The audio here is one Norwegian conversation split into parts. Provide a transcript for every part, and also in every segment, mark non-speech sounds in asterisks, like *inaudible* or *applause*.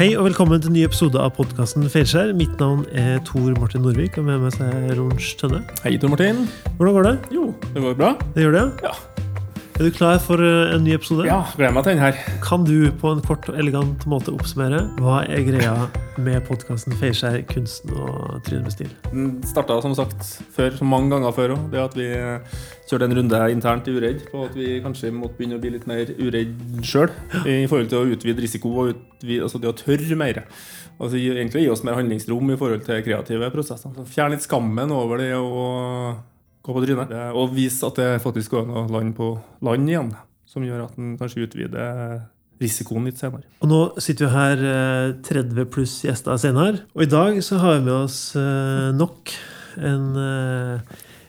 Hei og velkommen til en ny episode av podkasten Feilskjær. Mitt navn er Tor Martin Norvik, og med meg er Ronge Tønne. Hei, Tor Martin. Hvordan går det? Jo, det går bra. Det gjør det? Ja. Er du klar for eh, en ny episode? Ja, gleder meg til den her. Kan du på en kort og elegant måte oppsummere hva er greia med podkasten Feiskjær kunsten og trynet med stil? Den starta som sagt før, så mange ganger før òg. Det at vi eh, kjørte en runde internt i Uredd på at vi kanskje måtte begynne å bli litt mer uredd sjøl. I forhold til å utvide risiko og utvide, altså det å tørre mer. Altså egentlig gi oss mer handlingsrom i forhold til kreative prosesser. Så Fjerne litt skammen over det å gå på trynet. Det- Og vise at det faktisk går an å lande på land igjen. Som gjør at en kanskje utvider risikoen litt senere. Og nå sitter vi her eh, 30 pluss gjester senere, og i dag så har vi med oss eh, nok en, eh,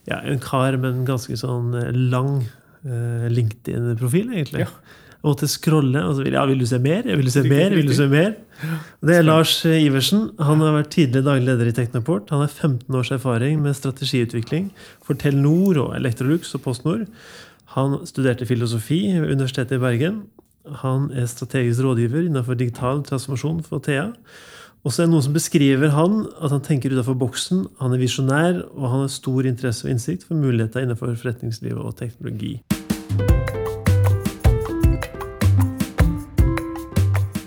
ja, en kar med en ganske sånn eh, lang eh, LinkedIn-profil, egentlig. Ja. Jeg måtte scrolle, og så vil ja, vil du se mer? Vil du se mer? Vil du se mer? Det er Lars Iversen. Han har vært tidligere daglig leder i Teknoport. Han har 15 års erfaring med strategiutvikling for Telenor og Electrolux og PostNord. Han studerte filosofi ved Universitetet i Bergen. Han er strategisk rådgiver innenfor digital transformasjon for Thea. Og så er det noen som beskriver han at han tenker utenfor boksen. Han er visjonær, og han har stor interesse og innsikt for muligheter innenfor forretningslivet og teknologi.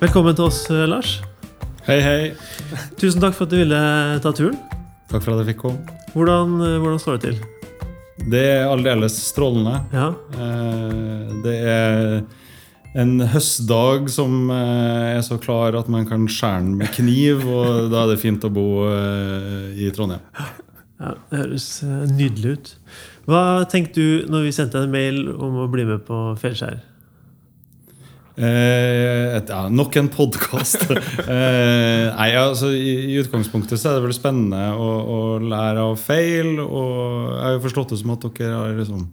Velkommen til oss, eh, Lars. Hei, hei. Tusen takk for at du ville ta turen. Takk for at jeg fikk komme. Hvordan, eh, hvordan står det til? Det er aldeles strålende. Ja, Eh, Det er en høstdag som er så klar at man kan skjære den med kniv, og da er det fint å bo i Trondheim. ja Det høres nydelig ut. Hva tenkte du når vi sendte en mail om å bli med på Fjellskjær? Eh, et, ja, nok en podkast. *laughs* eh, nei, altså, i, I utgangspunktet så er det vel spennende å, å lære av feil. Og jeg har jo forstått det som at dere har liksom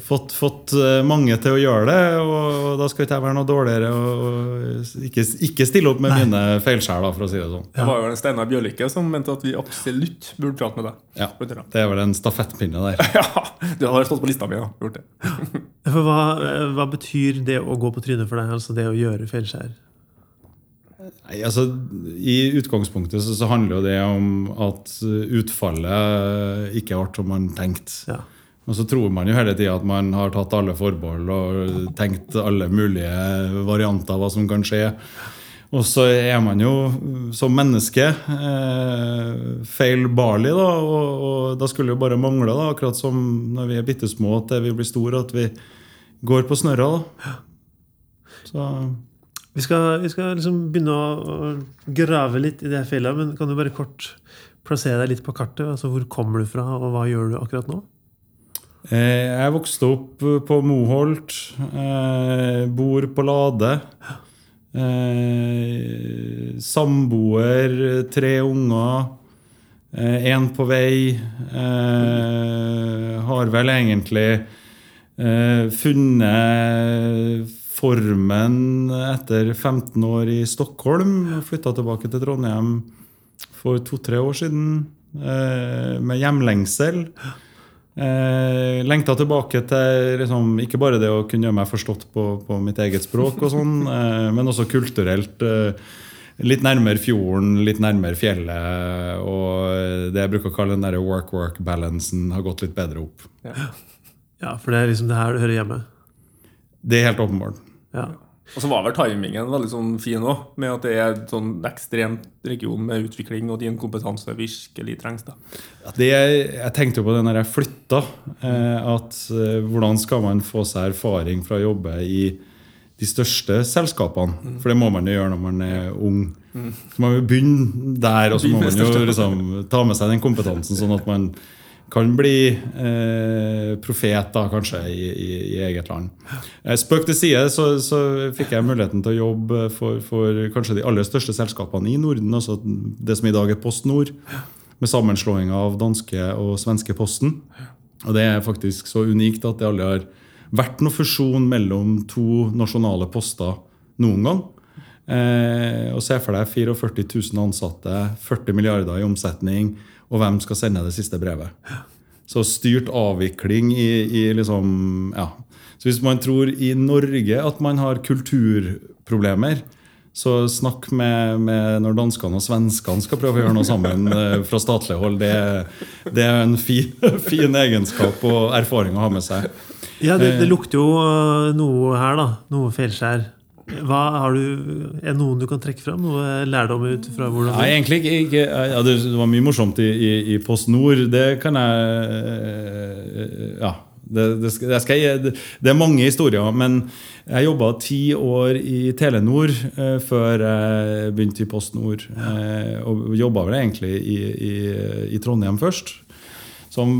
fått, fått eh, mange til å gjøre det. Og da skal ikke jeg være noe dårligere og, ikke, ikke stille opp med mine feilskjær, for å si det sånn. Det var jo en Steinar Bjørlikke som mente at vi absolutt burde prate med deg. Ja, Det er vel en stafettpinne der. *laughs* Ja, du har stått på lista mi. og Gjort det. For hva, eh, hva betyr det å gå på trynet for deg? Altså det å gjøre feilskjær? Nei, altså, I utgangspunktet så, så handler jo det om at utfallet ikke ble som man tenkte. Ja. Og så tror man jo hele tida at man har tatt alle forbehold og tenkt alle mulige varianter av hva som kan skje. Og så er man jo som menneske eh, feilbarlig, da. Og, og da skulle jo bare mangle, da, akkurat som når vi er bitte små til vi blir store, at vi går på snørra. da. Så Vi skal, vi skal liksom begynne å, grave litt i det fjellet, men kan du bare kort plassere deg litt på kartet? Altså Hvor kommer du fra, og hva gjør du akkurat nå? Eh, Jeg vokste opp på Moholt. Eh, bor på Lade. Eh, samboer, tre unger. Én på vei. Eh, har vel egentlig eh, funnet formen etter 15 år i Stockholm. Flytta tilbake til Trondheim for to-tre år siden eh, med hjemlengsel. Eh, lengta tilbake til liksom, ikke bare det å kunne gjøre meg forstått på, på mitt eget språk, og sånn, *laughs* eh, men også kulturelt. Eh, litt nærmere fjorden, litt nærmere fjellet. Og det jeg bruker å kalle den der work-work-balansen har gått litt bedre opp. Ja, For det er liksom det her du hører hjemme? Det er helt åpenbart. Ja. Og så var vel timingen veldig sånn fin òg, med at det er en sånn ekstremt region med utvikling, og din kompetanse virkelig trengs. da. Ja, Det, jeg tenkte jo på det når jeg flytta. Eh, at eh, hvordan skal man få seg erfaring fra å jobbe i de største selskapene? For det må man jo gjøre når man er ung. Så man må begynne der, og så må man jo liksom ta med seg den kompetansen, sånn at man kan bli eh, profet kanskje i, i, i eget land. Eh, Spøk til side så, så fikk jeg muligheten til å jobbe for, for kanskje de aller største selskapene i Norden, altså det som i dag er Post Nord, med sammenslåinga av danske og svenske Posten. Og det er faktisk så unikt at det aldri har vært noe fusjon mellom to nasjonale poster noen gang. Eh, og Se for deg 44 000 ansatte, 40 milliarder i omsetning, og hvem skal sende det siste brevet? Så styrt avvikling i, i liksom Ja. Så hvis man tror i Norge at man har kulturproblemer, Så snakk med, med når danskene og svenskene skal prøve å gjøre noe sammen eh, fra statlig hold. Det, det er en fin, *laughs* fin egenskap og erfaring å ha med seg. Ja, det, det lukter jo øh, noe her, da. Noe feilskjær. Hva har du, er noen du kan trekke fram? Noe lærdom ut fra hvordan Nei, egentlig ikke. ja, det var mye morsomt i, i, i Post Nord. Det kan jeg eh, Ja. Det, det, skal, det, skal jeg, det, er mange historier, men jeg jobba ti år i Telenor eh, før jeg begynte i Post Nord. Eh, og jobba vel egentlig i, i, i Trondheim først. Som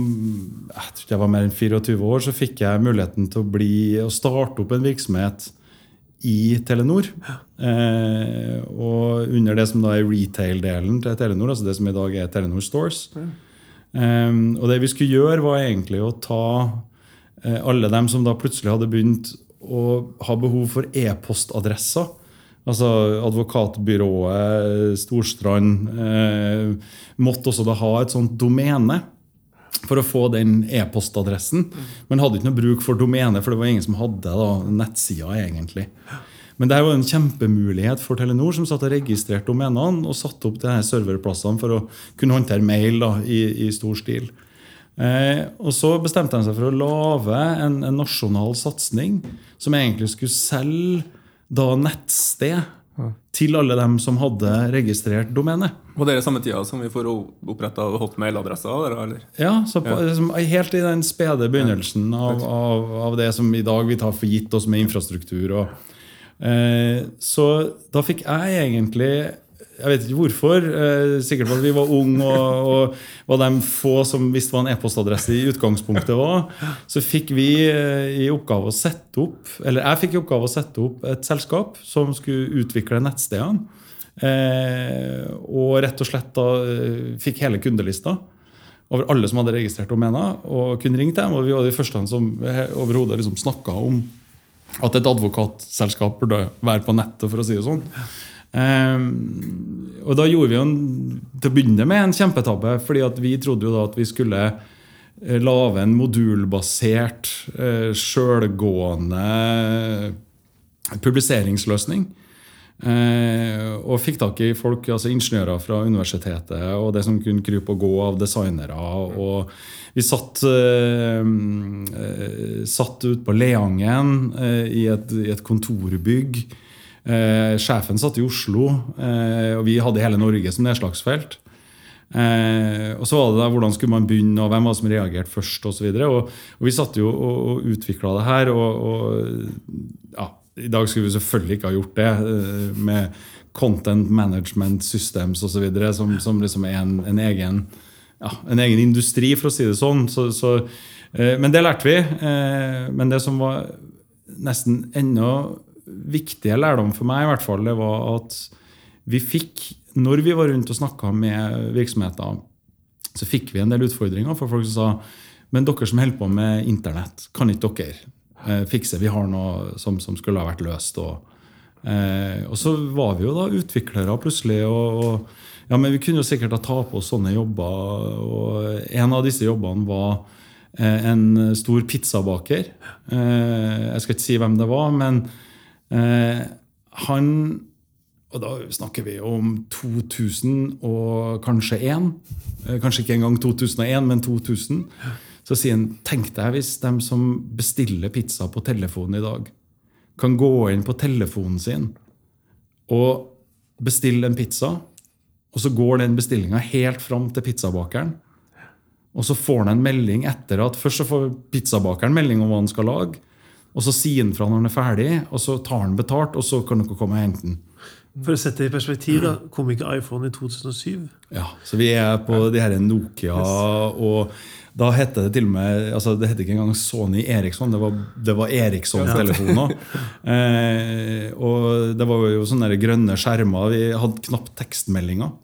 jeg tror jeg var mer enn 24 år, så fikk jeg muligheten til å bli, å starte opp en virksomhet i Telenor. Eh, og under det som da er retail-delen til Telenor, altså det som i dag er Telenor Stores. Eh, og det vi skulle gjøre, var egentlig å ta eh, alle dem som da plutselig hadde begynt å ha behov for e-postadresser. Altså Advokatbyrået Storstrand eh, måtte også da ha et sånt domene for å få den e-postadressen. Men hadde ikke noe bruk for domene, for det var ingen som hadde da, nettsida. egentlig. Men det var en kjempemulighet for Telenor, som satt og registrerte domenene og satte opp de serverplassene for å kunne håndtere mail da, i, i stor stil. Eh, og Så bestemte de seg for å lage en, en nasjonal satsing som egentlig skulle selge da nettsted til alle dem som hadde registrert domenet. Var det samme tida som vi får oppretta hotmail-adresser? eller? Ja, så på, ja. Liksom, helt i den spede begynnelsen av, av, av, det som i dag vi tar for gitt oss med infrastruktur. Og, eh, så da fikk jeg egentlig jeg vet ikke hvorfor. Eh, sikkert fordi vi var unge og, og var de få som visste hva en e-postadresse i utgangspunktet var. Så fikk vi eh, i oppgave å sette opp eller jeg fikk i oppgave å sette opp et selskap som skulle utvikle nettstedene. Eh, og rett og slett da fikk hele kundelista over alle som hadde registrert domener, og kunne ringt dem. Og vi var de første som overhodet liksom snakka om at et advokatselskap burde være på nettet, for å si det sånn. Um, og da gjorde vi jo en, til å begynne med en kjempetabbe. fordi vi trodde jo da at vi skulle eh, lage en modulbasert, eh, sjølgående publiseringsløsning. Eh, og fikk tak i folk, altså ingeniører fra universitetet og det som kunne krype og gå av designere. og Vi satt, eh, satt ute på Leangen i et, i, et, kontorbygg Eh, sjefen satt i Oslo, eh, og vi hadde hele Norge som nedslagsfelt. Eh, og så var det da, hvordan skulle man begynne, og hvem var det som reagerte først osv. Og, og, og vi satt jo og, og utvikla det her. Og, ja, I dag skulle vi selvfølgelig ikke ha gjort det eh, med content management systems osv. Som, som liksom er en, en, egen, ja, en, egen, industri, for å si det sånn. Så, så, eh, men det lærte vi. Eh, men det som var nesten enda viktige lærdom for meg i hvert fall, det var at vi fikk, når vi var rundt og snakka med virksomheter, så fikk vi en del utfordringer for folk som sa men dere som holder på med Internett, kan ikke dere eh, fikse? Vi har noe som, som skulle ha vært løst. Og, eh, og, så var vi jo da utviklere plutselig. Og, og ja, men vi kunne jo sikkert ta på oss sånne jobber. Og en av disse jobbene var eh, en stor pizzabaker. Eh, jeg skal ikke si hvem det var, men Eh, han Og da snakker vi om 2000 og kanskje 1. Eh, kanskje ikke engang 2001, men 2000. Så sier han tenk deg hvis de som bestiller pizza på telefonen i dag, kan gå inn på telefonen sin og bestille en pizza, og så går den bestillinga helt fram til pizzabakeren. Og så får han en melding etter at først så får pizzabakeren melding om hva han skal lage. Og så sier han fra når han er ferdig, og så tar han betalt, og så kan dere komme og hente den. For å sette det i perspektiv, da, kom ikke iPhone i 2007? Ja, så vi er på de her Nokia, og da het det til og med altså Det het ikke engang Sony Eriksson, det var, det var Eriksson-telefoner. eh, og det var jo sånne grønne skjermer. Vi hadde knapt tekstmeldinger.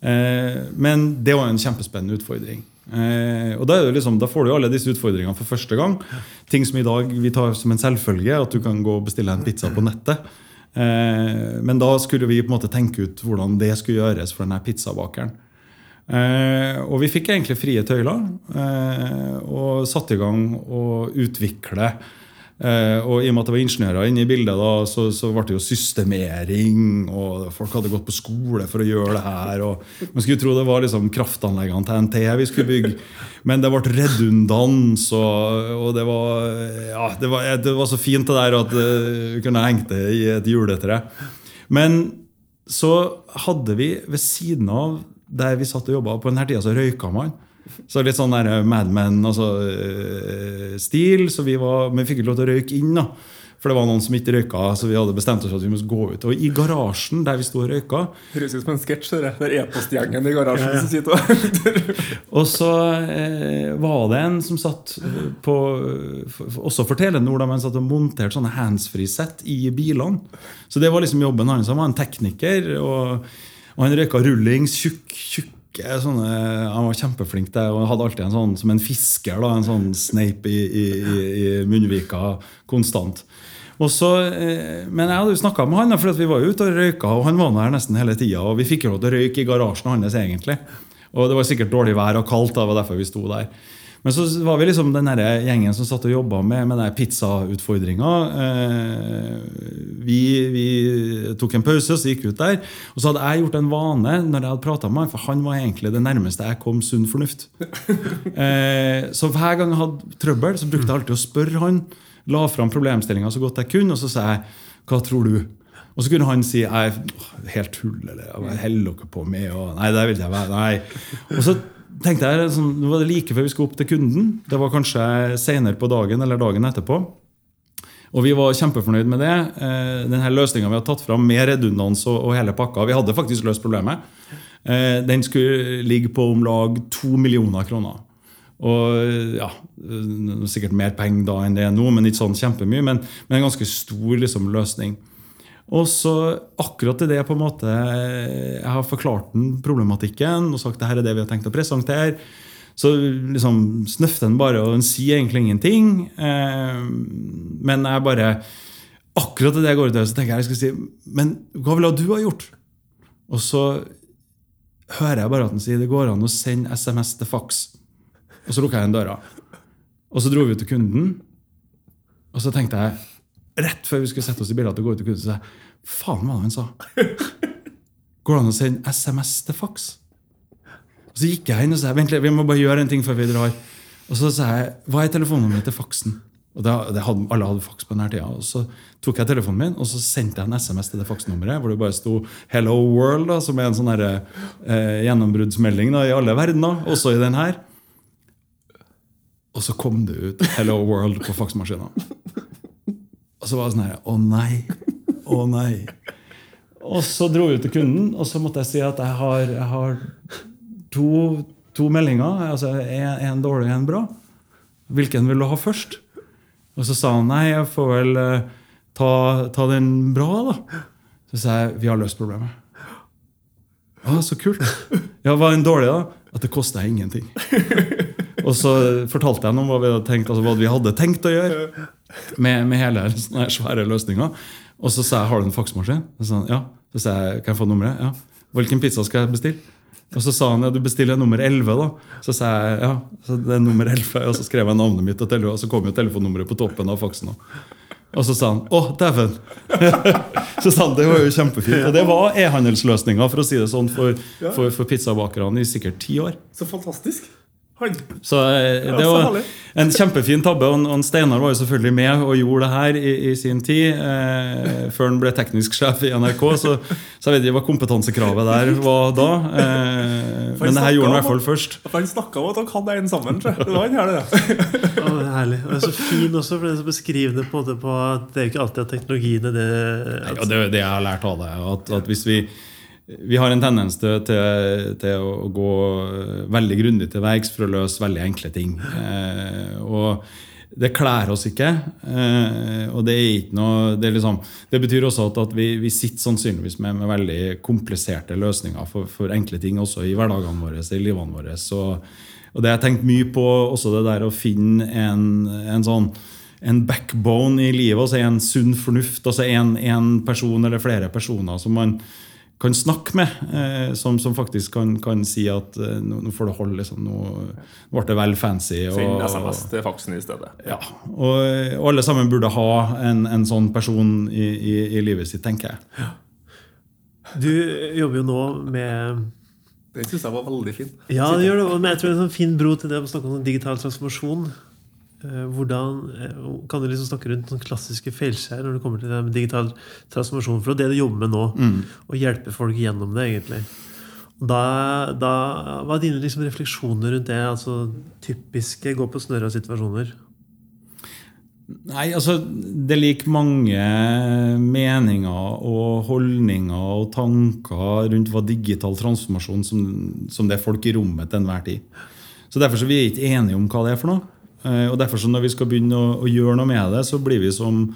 Eh, men det var jo en kjempespennende utfordring. Eh, og da, liksom, da, får du jo alle disse utfordringene for første gang. Ting som i dag vi tar som en selvfølge, at du kan gå og bestille en pizza på nettet. Eh, men da skulle vi på en måte tenke ut hvordan det skulle gjøres for denne pizzabakeren. Eh, og vi fikk egentlig frie tøyler, eh, og satte i gang å utvikle Eh, og i og med at det var ingeniører inne i bildet, da, så, så ble det jo systemering. Og folk hadde gått på skole for å gjøre det her. og Man skulle tro det var liksom kraftanleggene til NT vi skulle bygge. Men det ble redundans, og, og det, var, ja, det, var, det var så fint det der at eh, vi kunne hengt det i et juletre. Men så hadde vi ved siden av der vi satt og jobba, på denne tida så røyka man. Så litt sånn der Mad Men-stil. Altså, eh, så vi, var, vi fikk ikke lov til å røyke inn. da for det var noen som ikke røyka, så vi hadde bestemt oss for at vi måtte gå ut. Og i garasjen der vi sto og røyka Høres ut som en sketsj. Det er e-postgjengen i garasjen ja, ja. som sitter Og så eh, var det en som satt på Også for Telenor, da, men satt og monterte sånne handsfree-sett i bilene. Så det var liksom jobben hans. Han var en tekniker, og, og han røyka rullings, tjukk, tjukk sånne, Han var kjempeflink der og hadde alltid en sånn som en fisker. Da, en sånn sneip i, i, i munnvika konstant. Så, eh, men jeg hadde jo snakka med han, for vi var ute og røyka, og han var her nesten hele tida. Og vi fikk lov til å røyke i garasjen hans, egentlig. Og det var sikkert dårlig vær og kaldt, det var derfor vi sto der. Men så var vi liksom den gjengen som satt og jobba med, med pizzautfordringa. Eh, vi, vi, tok en pause, så gikk vi ut der. Og så hadde jeg gjort en vane når jeg hadde prata med han, for han var egentlig det nærmeste jeg kom sunn fornuft. *laughs* Eh, så hver gang jeg hadde trøbbel, så brukte jeg alltid å spørre han. La fram problemstillinga så godt jeg kunne, og så sa jeg hva tror du? Og så kunne han si jeg er helt tull, eller hva holder dere på med? Og, nei, det vil jeg være. Nei. Og så tenkte jeg, sånn, Nå var det like før vi skulle opp til kunden. Det var kanskje senere på dagen eller dagen etterpå. Og vi var kjempefornøyd med det. Den denne Løsninga vi har tatt fram med redundans og, hele pakka, vi hadde faktisk løst problemet. Eh, den skulle ligge på om lag to millioner kroner. Og ja, Sikkert mer penger da enn det er nå, men ikke sånn kjempemye. Men, men en ganske stor liksom, løsning. Og så akkurat i det på en måte jeg har forklart den problematikken og sagt det her er det vi har tenkt å presentere, så liksom snøfter den bare, og den sier egentlig ingenting. Eh, men jeg bare akkurat i det jeg går ut døra, så tenker jeg jeg skal si Men hva ville du ha gjort? Og så hører jeg bare at den sier det går an å sende SMS til faks. Og så lukker jeg igjen døra. Og så dro vi ut til kunden, og så tenkte jeg rett før vi skulle sette oss i bilen og gå ut og kunden, så jeg Faen, hva han sa? *laughs* Går det an å sende SMS til faks? Og Så gikk jeg inn og sa vent litt, vi må bare gjøre en ting før vi drar. Og så sa jeg hva er telefonnummeret til faksen? Og det, det hadde, Alle hadde faks på denne tida. Og så tok jeg telefonen min og så sendte jeg en SMS til det faksnummeret hvor det bare sto 'Hello World', da, som er en sånn her, eh, gjennombruddsmelding i alle verdener, også i den her. Og så kom det ut 'Hello World' på faksmaskina. Og så var det sånn her Å nei! Å nei! Og så dro vi ut til kunden, og så måtte jeg si at jeg har, jeg har to, to, meldinger. altså en dårlig og en bra. Hvilken vil du ha først? Og så sa han nei, jeg får vel uh, ta, ta, den bra, da. Så sa jeg vi har løst problemet. Å, så kult. Ja, Hva er den dårlige, da? At det kosta ingenting. Og så fortalte jeg om hva vi hadde tenkt, altså hva vi hadde tenkt å gjøre med, med hele sånne svære løsninger. Og så sa jeg har du en faksmaskin. Så sa han, ja. Så sa jeg kan jeg få nummeret. Ja. Hvilken pizza skal jeg bestille? Og så sa han ja, du bestiller nummer 11. da. Så sa jeg ja, så det er nummer 11. Og så skrev jeg navnet mitt, og, og så kom jo telefonnummeret på toppen av faksen. Og så sa han 'Å, dæven'. *laughs* så sa han det var jo kjempefint. Og det var e-handelsløsninga for å si det sånn, for, for, for pizzabakerne i sikkert ti år. Så fantastisk. Så eh, det var en kjempefin tabbe. Og Steinar var jo selvfølgelig med og gjorde det her i, i sin tid. Eh, før han ble teknisk sjef i NRK. Så, så, jeg vet ikke hva kompetansekravet der var da. Eh, men det her gjorde han i hvert fall først. Han snakka om at han hadde en sammen. Det var han her, det. ja, det er herlig. Og det er så fin også, for det er så beskrivende på, på at det er ikke alltid at er det, at... Ja, det, det jeg har lært av deg, At, at hvis vi vi har en tendens til, til, til å gå veldig grundig til verks for å løse veldig enkle ting. Eh, og det kler oss ikke. Eh, og det er ikke noe Det, liksom, det betyr også at, at vi, vi, sitter sannsynligvis med, med, veldig kompliserte løsninger for, for, enkle ting også i hverdagene våre, i livene våre. Så, og det har jeg tenkt mye på, også det der å finne en, en sånn en backbone i livet, altså en sunn fornuft. altså en, en person eller flere personer som man kan snakke med, eh, som, som faktisk kan, kan si at eh, nå, nå får det holde. Liksom, nå, nå ble det vel fancy. Send og- SMS til faksen i stedet. ja, og, og alle sammen burde ha en, en sånn person i, i, i livet sitt, tenker jeg. Du jobber jo nå med Den syns jeg var veldig fin. Ja, det gjør det. Men jeg tror det er en sånn fin bro til det å snakke om sånn digital transformasjon. Eh, Hvordan eh, Kan du liksom snakke rundt sånne klassiske feilskjær når det kommer til digital transformasjon? For det er det du jobber med nå. Å hjelpe folk gjennom det, egentlig. Da, da, hva er dine liksom refleksjoner rundt det? altså Typiske gå på snørra situasjoner? Nei, altså Det ligger mange meninger og holdninger og tanker rundt hva digital transformasjon som, som det er folk i rommet til enhver tid. Så Derfor så er vi ikke enige om hva det er for noe. Eh, Og derfor så Når vi skal begynne å, å gjøre noe med det, så blir vi som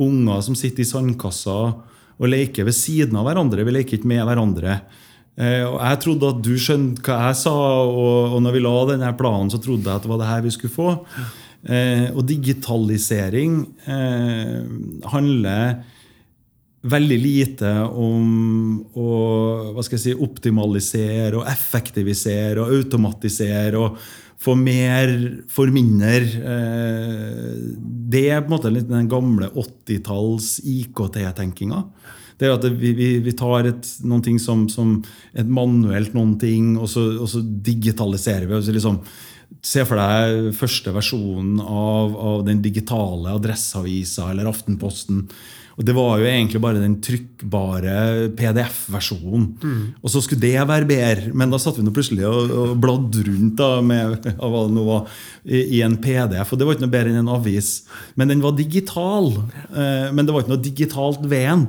unger som sitter i sandkassa og leker ved siden av hverandre. Vi leker ikke med hverandre. Eh, Og Jeg trodde at du skjønte hva jeg sa, og, og når vi la denne planen, så trodde jeg at det var det her vi skulle få. Eh, og digitalisering handler veldig lite om å si, optimalisere og effektivisere og automatisere og få mer for mindre. Eh, det er på en måte litt den gamle 80-talls IKT-tenkinga. Det er at vi, vi, vi tar et, noen ting som, som et manuelt noen ting, og så, og så digitaliserer vi. Så liksom, Se for deg første versjonen av, av den digitale Adresseavisa eller Aftenposten. Og Det var jo egentlig bare den trykkbare PDF-versjonen. Og så skulle det være bedre, men da satt vi nå plutselig og, og bladde rundt da med, *laughs* var, i, i en PDF. Og det var ikke noe bedre enn en avis. Men den var digital. Eh, men det var ikke noe digitalt ved den.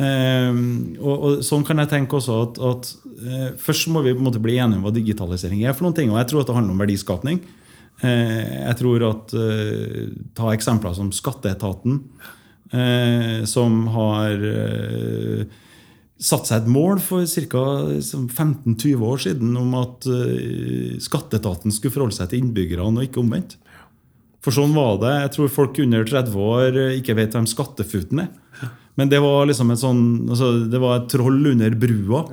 Eh, og, og Sånn kan jeg tenke også at, at eh, først må vi på en måte bli enige om hva digitalisering er. for noen ting, og Jeg tror at det handler om verdiskapning. Eh, jeg tror at eh, Ta eksempler som Skatteetaten, eh, som har eh, satt seg et mål for ca. 15-20 år siden om at eh, Skatteetaten skulle forholde seg til innbyggerne og ikke omvendt. For sånn var det. Jeg tror folk under 30 år eh, ikke vet hvem Skattefuten er. Men det var liksom et sånn, altså, det var et troll under brua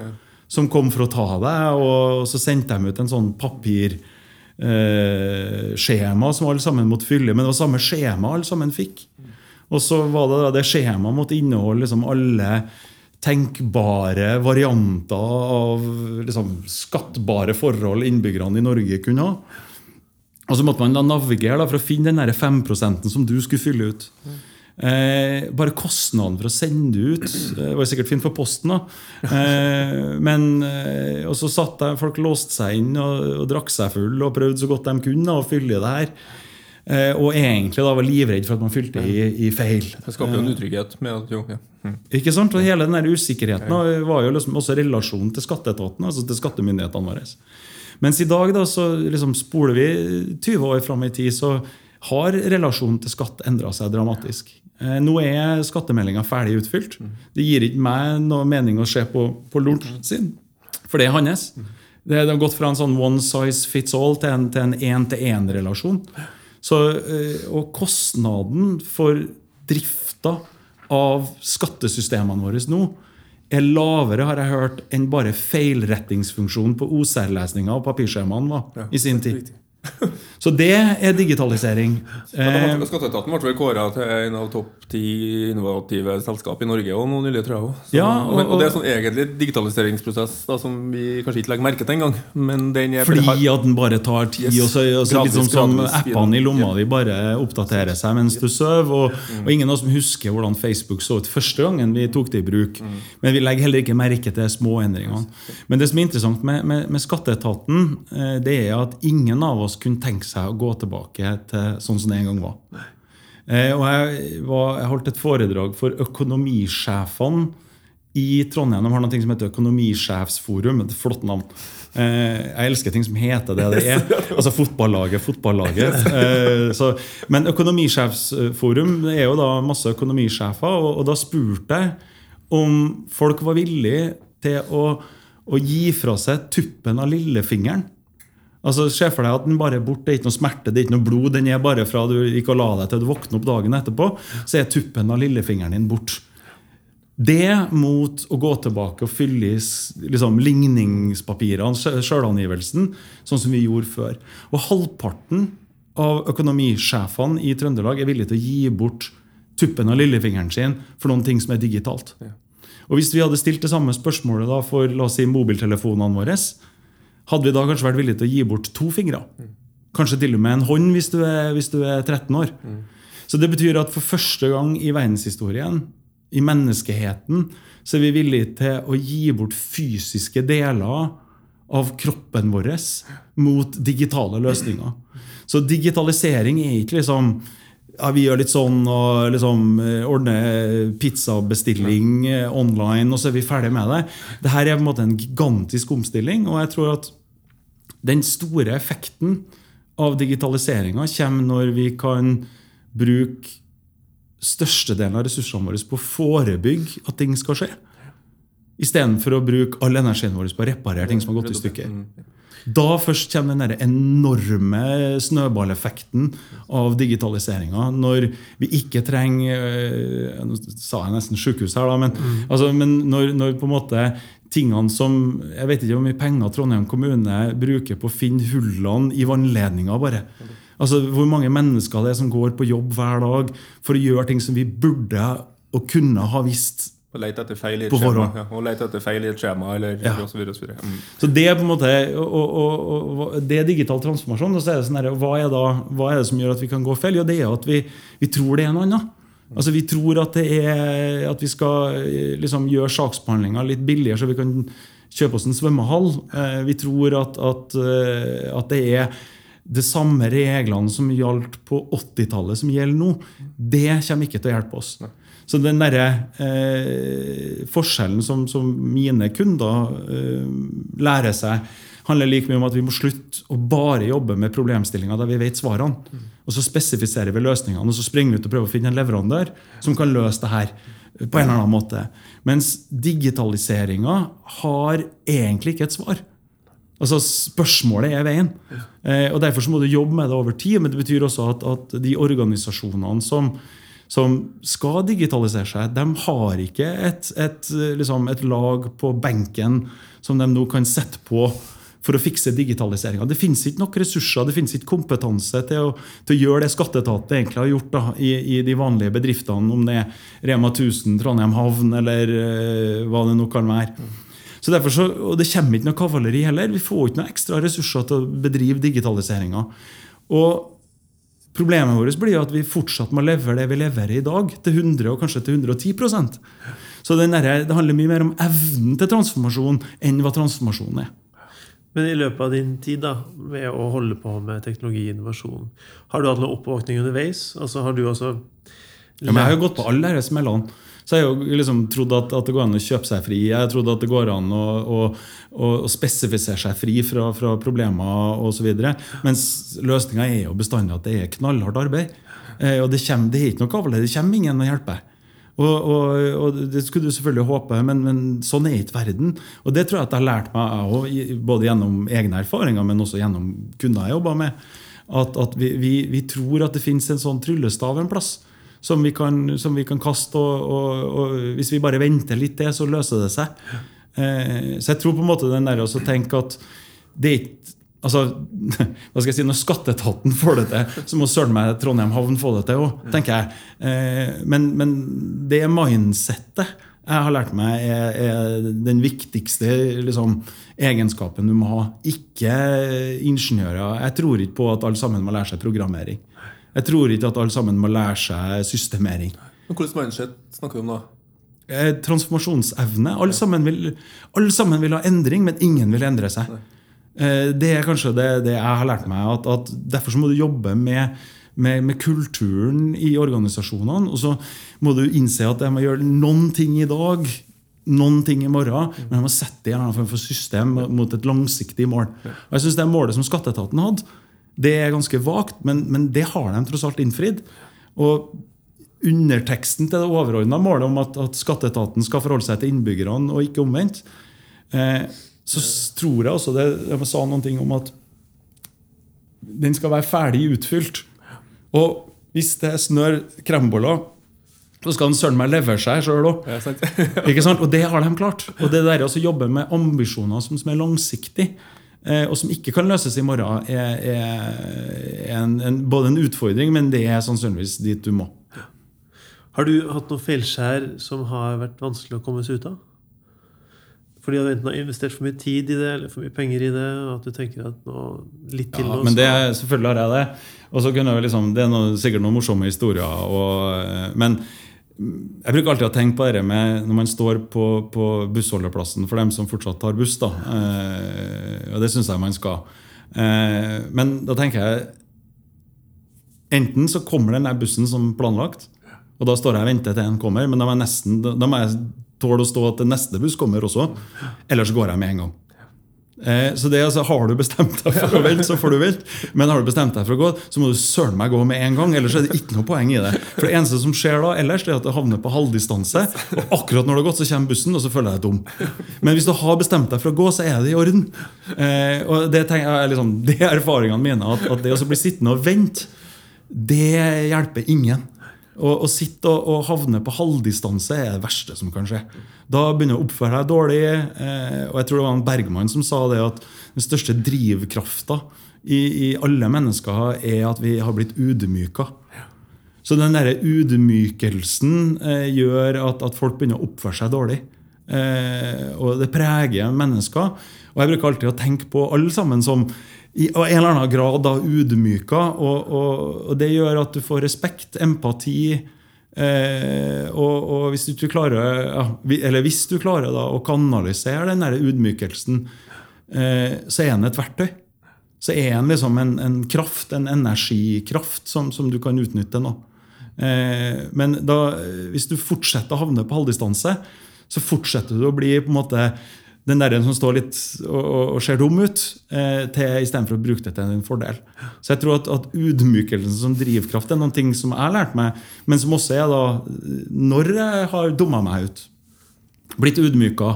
som kom for å ta deg, og så sendte de ut en sånn papirskjema eh, skjema som alle sammen måtte fylle. Men det var samme skjema alle sammen fikk. Og så var det da det skjemaet måtte inneholde liksom alle tenkbare varianter av liksom, skattbare forhold innbyggerne i Norge kunne ha. Og så måtte man da navigere da, for å finne den der 5% som du skulle fylle ut. Eh, bare kostnaden for å sende det ut eh, var sikkert fint for posten. da eh, men eh, Og så satt der, folk låste seg inn og, og drakk seg full og prøvde så godt de kunne da, å fylle det her. Eh, og egentlig da var livredd for at man fylte i, i feil. Det skaper jo en utrygghet med at jo, ja. mm. Ikke sant? Og Hele den der usikkerheten da, var jo liksom også relasjonen til skatteetaten, altså til skattemyndighetene våre. Mens i dag, da, så liksom spoler vi 20 år fram i tid, så har relasjonen til skatt endra seg dramatisk. Eh, Nå er skattemeldinga ferdig utfylt. Det gir ikke meg noe mening å se på, på lorten sin, for det er hans. Det det har gått fra en sånn one size fits all til en til en én-til-én-relasjon. Så, eh, Og kostnaden for drifta av skattesystemene våre nå er lavere, har jeg hørt, enn bare feilrettingsfunksjonen på OCR-lesninga og papirskjemaene var i sin tid. *laughs* Så det er digitalisering. Eh, Skatteetaten ble kåra til en av topp ti innovative selskap i Norge og noen nylig, tror jeg òg. Ja, og- det er sånn egentlig digitaliseringsprosess da, som vi kanskje ikke legger merke til engang. Men den Fordi at den bare tar tid, Yes. og så, og så litt sånn som gradvis. appene i lomma di bare oppdaterer seg mens du sover. Og, Mm. og ingen av oss husker hvordan Facebook så ut første gangen vi tok det i bruk. Mm. Men vi legger heller ikke merke til små endringene. Men det som er interessant med, med, med skatteetaten, eh, det er at ingen av oss kunne tenke seg å gå tilbake til sånn som det en gang var. Eh, og jeg, var, jeg holdt et foredrag for økonomisjefene i Trondheim. De har noe som heter Økonomisjefsforum. Et flott navn. Eh, jeg elsker ting som heter det det er. Altså fotballaget, fotballaget. Eh, men Økonomisjefsforum det er jo da masse økonomisjefer, og da spurte jeg om folk var villige til å, å gi fra seg tuppen av lillefingeren. Altså, Se for deg at den bare er borte. Det er ikke noe smerte, det er ikke noe blod. Den er bare fra du gikk og la deg til du våkner opp dagen etterpå, så er tuppen av lillefingeren din bort. Det mot å gå tilbake og fylle i liksom, ligningspapirene, sjø- sjølangivelsen, sånn som vi gjorde før. Og halvparten av økonomisjefene i Trøndelag er villige til å gi bort tuppen av lillefingeren sin for noen ting som er digitalt. Og Hvis vi hadde stilt det samme spørsmålet da for la oss si, mobiltelefonene våre, hadde vi da kanskje vært villige til å gi bort to fingre? Kanskje til og med en hånd hvis du er, hvis du er 13 år. Så det betyr at for første gang i verdenshistorien, i menneskeheten, så er vi villige til å gi bort fysiske deler av kroppen vår mot digitale løsninger. Så digitalisering er ikke liksom ja, vi gjør litt sånn og liksom eh, ordner pizzabestilling eh, online, og så er vi ferdig med det. Dette er på en måte en gigantisk omstilling, og jeg tror at den store effekten av digitaliseringa kommer når vi kan bruke størstedelen av ressursene våre på å forebygge at ting skal skje. Istedenfor å bruke all energien vår på å reparere ting som har gått i stykker. Da først kommer den enorme snøballeffekten av digitaliseringa. Når vi ikke trenger øh, Nå sa jeg nesten sykehus her, da, men, altså, men når, når på en måte tingene som Jeg vet ikke hvor mye penger Trondheim kommune bruker på å finne hullene i vannledninga, bare. Altså Hvor mange mennesker det er som går på jobb hver dag for å gjøre ting som vi burde og kunne ha visst Og lete etter feil i et skjema. Ja, og lete etter feil i et skjema, eller Ja. og så videre, og så videre. Mm. Så det er på en måte og, og, og, og det er digital transformasjon. Og så er det sånn her, hva, er da, hva er det som gjør at vi kan gå feil? Jo, det er at vi, vi tror det er noe annet. Altså Vi tror at, det er, at vi skal eh, liksom, gjøre saksbehandlinga litt billigere, så vi kan kjøpe oss en svømmehall. Eh, Vi tror at, at, eh, at det er de samme reglene som gjaldt på 80-tallet, som gjelder nå. Det kommer ikke til å hjelpe oss. Så den derre eh, forskjellen som, som mine kunder eh, lærer seg, handler like mye om at vi må slutte å bare jobbe med problemstillinger der vi vet svarene. Og så spesifiserer vi løsningene, og så springer vi ut og prøver å finne en leverandør som kan løse det her på en eller annen måte. Mens digitaliseringa har egentlig ikke et svar. Altså Spørsmålet er veien. Eh, og Derfor så må du jobbe med det over tid. Men det betyr også at, at de organisasjonene som, som skal digitalisere seg, de har ikke et, et, liksom et lag på benken som de nå kan sette på for å fikse digitaliseringa. Det finnes ikke nok ressurser det finnes ikke kompetanse til å, til å gjøre det skatteetaten egentlig har gjort da, i, i de vanlige bedriftene, om det er Rema 1000, Trondheim havn eller uh, hva det nå kan være. Så derfor så, og Det kommer ikke noe kavaleri heller. Vi får ikke noe ekstra ressurser til å bedrive digitaliseringa. Og Problemet vårt blir at vi fortsatt må levere det vi leverer i dag, til 100 og kanskje til 110% Så derre- det handler mye mer om evnen til transformasjon enn hva transformasjonen er. Men i løpet av din tid da, med å holde på med teknologi og innovasjon, har du hatt noe oppvåkning underveis? Altså Har du også Ja, men jeg har jo gått på alle disse smellene. Så jeg har jo liksom trodd at, at det går an å kjøpe seg fri. Jeg trodde at det går an å, å, å, å spesifisere seg fri fra, fra problemer osv. Mens løsninga er jo bestandig at det er knallhardt arbeid. Eh, og det, kommer, det er ikke noe kavle. Det kommer ingen å hjelpe. Og, og, og Det skulle du selvfølgelig håpe, men, men sånn er ikke verden. Og Det tror jeg at jeg har lært meg, jeg både gjennom egne erfaringer, men også gjennom kunder jeg jobber med. At, at vi, vi, vi tror at det finnes en sånn tryllestav en plass som vi kan, som vi kan kaste. Og, og, og hvis vi bare venter litt til, så løser det seg. Eh, så jeg tror på en måte den der å tenke at det er ikke Altså, *laughs* hva skal jeg si, Når skatteetaten får det til, så må søren meg Trondheim havn få det til òg, tenker jeg. Eh, men, men det mindsettet jeg har lært meg, er, er den viktigste liksom, egenskapen du må ha. Ikke ingeniører. Jeg tror ikke på at alle sammen må lære seg programmering. Jeg tror ikke at alle sammen må lære seg systemering. Hvilket mindset snakker vi om da? Eh, Transformasjonsevne. Alle sammen, vil, alle sammen vil ha endring, men ingen vil endre seg. Eh, Det er kanskje det, det jeg har lært meg. At, at Derfor må du jobbe med, med, med kulturen i organisasjonene. Og så må du innse at jeg må gjøre noen ting i dag, noen ting i morgen, men jeg må sette i en annen form for system mot et langsiktig mål. Og jeg synes Det målet som skatteetaten hadde, det er ganske vagt, men, men det har de tross alt innfridd. Og underteksten til det overordna målet om at, at skatteetaten skal forholde seg til innbyggerne og ikke omvendt, eh, så tror jeg også det Jeg sa noen ting om at den skal være ferdig utfylt. Og hvis det snør kremboller så skal den søren meg levere seg sjøl *laughs* òg. Og det har de klart. Og det der å jobbe med ambisjoner som, som er langsiktig, eh, og som ikke kan løses i morgen, er, er en, en, både en utfordring, men det er sannsynligvis dit du må. Har du hatt noen feilskjær som har vært vanskelig å komme seg ut av? Fordi du enten har investert for mye tid i det eller for mye penger i det. og at du tenker at nå, litt til Ja, nå, men det, selvfølgelig har jeg det. Og så kunne jeg liksom, Det er noe, sikkert noen morsomme historier. Og, eh, men jeg bruker alltid å tenke på det med når man står på, på bussholdeplassen for dem som fortsatt tar buss. da, eh, Og det syns jeg man skal. Eh, men da tenker jeg Enten så kommer den der bussen som planlagt, og da står jeg og venter til den kommer, men da må jeg, nesten, da må jeg tåle å stå at neste buss kommer også. Eller så går jeg med en gang. Eh, så det er altså, Har du bestemt deg for å vente, så får du vente. Men har du bestemt deg for å gå, så må du søren meg gå med en gang. Ellers er det ikke noe poeng i det. For det eneste som skjer da, ellers det er at det havner på halvdistanse. Og akkurat når det har gått, så kommer bussen, og så føler jeg deg dum. Men hvis du har bestemt deg for å gå, så er det i orden. Eh, og Det jeg liksom, det er erfaringene mine. At, at det å bli sittende og vente, det hjelper ingen. Å, sitte og, og havne på halvdistanse er det verste som kan skje. Da begynner du å oppføre deg dårlig. Eh, og jeg tror det var en Bergman som sa det at den største drivkrafta i, i alle mennesker er at vi har blitt udmyka. Så den der udmykelsen eh, gjør at, at folk begynner å oppføre seg dårlig. Eh, og det preger mennesker. Og jeg bruker alltid å tenke på alle sammen som i en eller annen grad da ydmyka. Og, og, og det gjør at du får respekt, empati. Eh, og, og hvis du klarer ja, Eller hvis du klarer da å kanalisere den der ydmykelsen, eh, så er den et verktøy. Så er den liksom en, en kraft, en energikraft, som, som du kan utnytte nå. Eh, men da, hvis du fortsetter å havne på halvdistanse, så fortsetter du å bli på en måte den der som står litt og, og, ser dum ut, eh, til istedenfor å bruke det til en fordel. Så jeg tror at, at udmykelsen som drivkraft er noen ting som jeg har lært meg, men som også er da når jeg har dumma meg ut, blitt udmyka.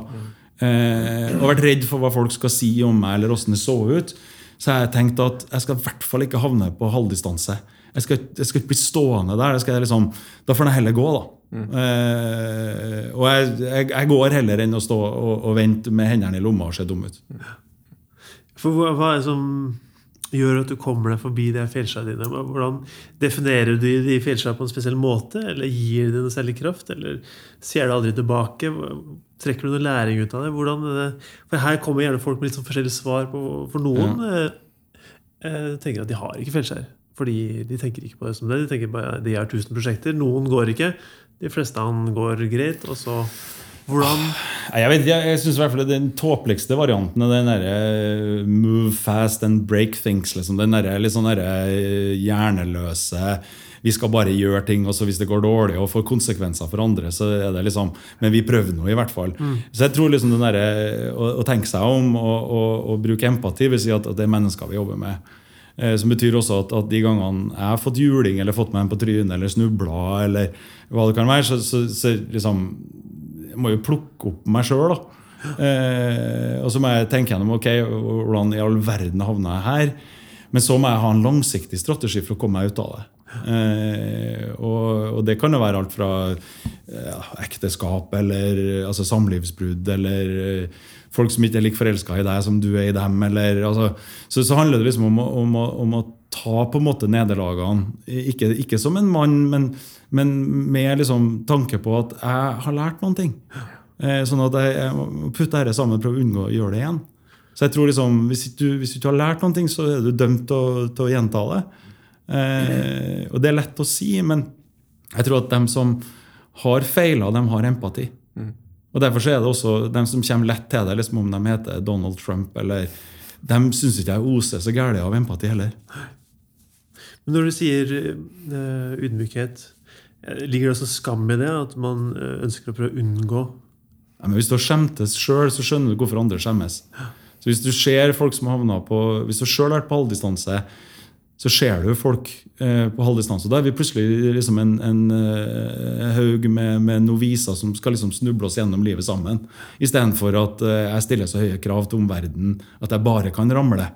eh, og vært redd for hva folk skal si om meg, eller åssen det så ut, så har jeg tenkt at jeg skal i hvert fall ikke havne på halvdistanse. Jeg skal, ikke bli stående der. Liksom, da får jeg heller gå, da. Eh, og jeg, jeg, jeg går heller enn å stå og, og vente med hendene i lomma og se dum ut. For hva, hva er det som gjør at du kommer deg forbi de feilskjærene dine? Hvordan Definerer du de feilskjærene på en spesiell måte? Eller gir det noe særlig kraft? Eller ser du aldri tilbake? Trekker du noe læring ut av det? Hvordan? For her kommer gjerne folk med litt sånn forskjellige svar. På, for noen ja. eh, tenker at de har ikke feilskjær. Fordi de tenker ikke på det som det. De tenker bare de har 1000 prosjekter. Noen går ikke. De fleste han går greit. Og så Hvordan Jeg vet jeg, jeg synes i hvert fall Den tåpeligste varianten er den derre move fast and break things. Liksom. Den derre litt sånn derre hjerneløse Vi skal bare gjøre ting, og så hvis det går dårlig og får konsekvenser for andre, så er det liksom Men vi prøver nå, i hvert fall. Så jeg tror liksom den derre å, å tenke seg om og, og, og bruke empati vil si at, at det er mennesker vi jobber med. Eh, Som betyr også at, at de gangene jeg har fått juling eller fått meg en på trynet eller snubla, eller hva det kan være, så, så, så liksom jeg må jo plukke opp meg sjøl. Eh, og så må jeg tenke gjennom ok, hvordan i all verden havna jeg her. Men så må jeg ha en langsiktig strategi for å komme meg ut av det. Eh, og, og det kan jo være alt fra ja, ekteskap eller altså samlivsbrudd eller folk som ikke er like forelska i deg som du er i dem. Eller, altså, så, så handler det liksom om, om, om å ta på en måte nederlagene. Ikke, ikke som en mann, men, men med liksom tanke på at jeg har lært noen ting. Eh, sånn at jeg, jeg må putte dette sammen og prøve å unngå å gjøre det igjen. Så jeg tror liksom, Hvis du, hvis du ikke har lært noen ting, så er du dømt til å, til å gjenta det. Eh, og det er lett å si, men jeg tror at dem som har feila, de har empati. Og Derfor så er det også dem som kommer lett til det, liksom om de heter Donald Trump eller De syns ikke jeg oser så gæli av empati heller. Men når du sier uh, ydmykhet, eh, ligger det også skam i det? At man eh, ønsker å prøve å unngå Ja, men Hvis du har skjemtes sjøl, så skjønner du hvorfor andre skjemmes. Så Hvis du ser folk som havna på Hvis du sjøl har vært på halvdistanse, så ser du folk eh, på halvdistanse. Da er vi plutselig liksom en, en en haug med, med noviser som skal liksom snuble oss gjennom livet sammen. Istedenfor at eh, jeg stiller så høye krav til omverdenen at jeg bare kan ramle.